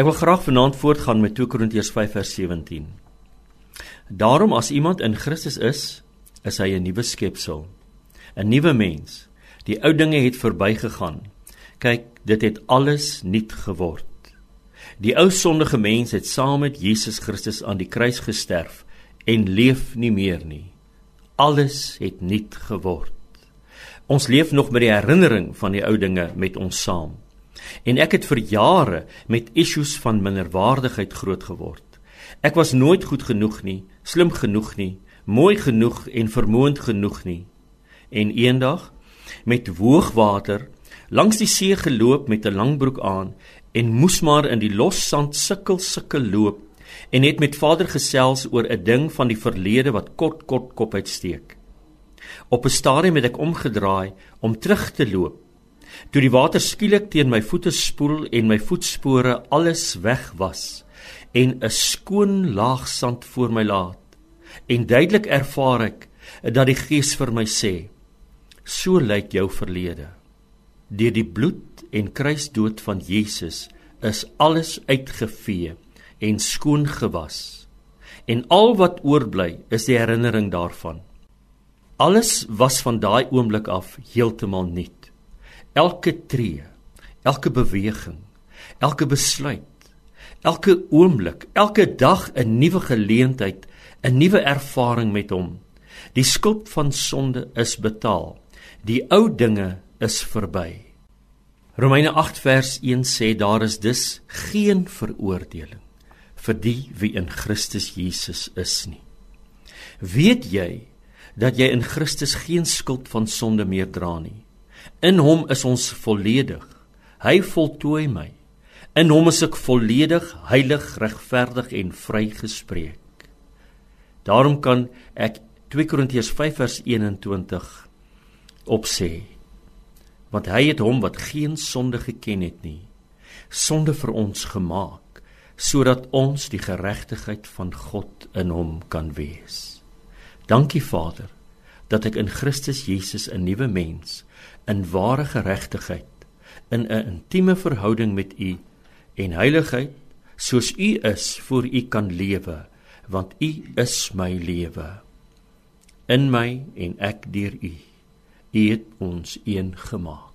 Ek wil graag vanaand voortgaan met 2 Korintiërs 5 vers 17. Daarom as iemand in Christus is, is hy 'n nuwe skepsel, 'n nuwe mens. Die ou dinge het verbygegaan. Kyk, dit het alles nuut geword. Die ou sondige mens het saam met Jesus Christus aan die kruis gesterf en leef nie meer nie. Alles het nuut geword. Ons leef nog met die herinnering van die ou dinge met ons saam. En ek het vir jare met issues van minderwaardigheid groot geword. Ek was nooit goed genoeg nie, slim genoeg nie, mooi genoeg en vermoënd genoeg nie. En eendag met hoogwater langs die see geloop met 'n lang broek aan en moes maar in die los sand sukkel sukkel loop en het met Vader gesels oor 'n ding van die verlede wat kort kort kop uitsteek. Op 'n stadium het ek omgedraai om terug te loop. Toe die water skielik teen my voete spoel en my voetspore alles weg was en 'n skoon laag sand voor my laat en duidelik ervaar ek dat die Gees vir my sê: "So lyk jou verlede. Deur die bloed en kruisdood van Jesus is alles uitgevee en skoon gewas. En al wat oorbly is die herinnering daarvan. Alles was van daai oomblik af heeltemal nuut. Elke tree, elke beweging, elke besluit, elke oomblik, elke dag 'n nuwe geleentheid 'n nuwe ervaring met hom. Die skuld van sonde is betaal. Die ou dinge is verby. Romeine 8 vers 1 sê daar is dus geen veroordeling vir die wie in Christus Jesus is nie. Weet jy dat jy in Christus geen skuld van sonde meer dra nie? In hom is ons volledig. Hy voltooi my. In hom is ek volledig heilig, regverdig en vrygespreek. Daarom kan ek 2 Korintiërs 5 vers 21 opsê. Want hy het hom wat geen sonde geken het nie, sonde vir ons gemaak, sodat ons die geregtigheid van God in hom kan wees. Dankie Vader dat ek in Christus Jesus 'n nuwe mens in ware geregtigheid in 'n intieme verhouding met U en heiligheid soos U is vir U kan lewe want U is my lewe in my en ek deur U. U het ons een gemaak.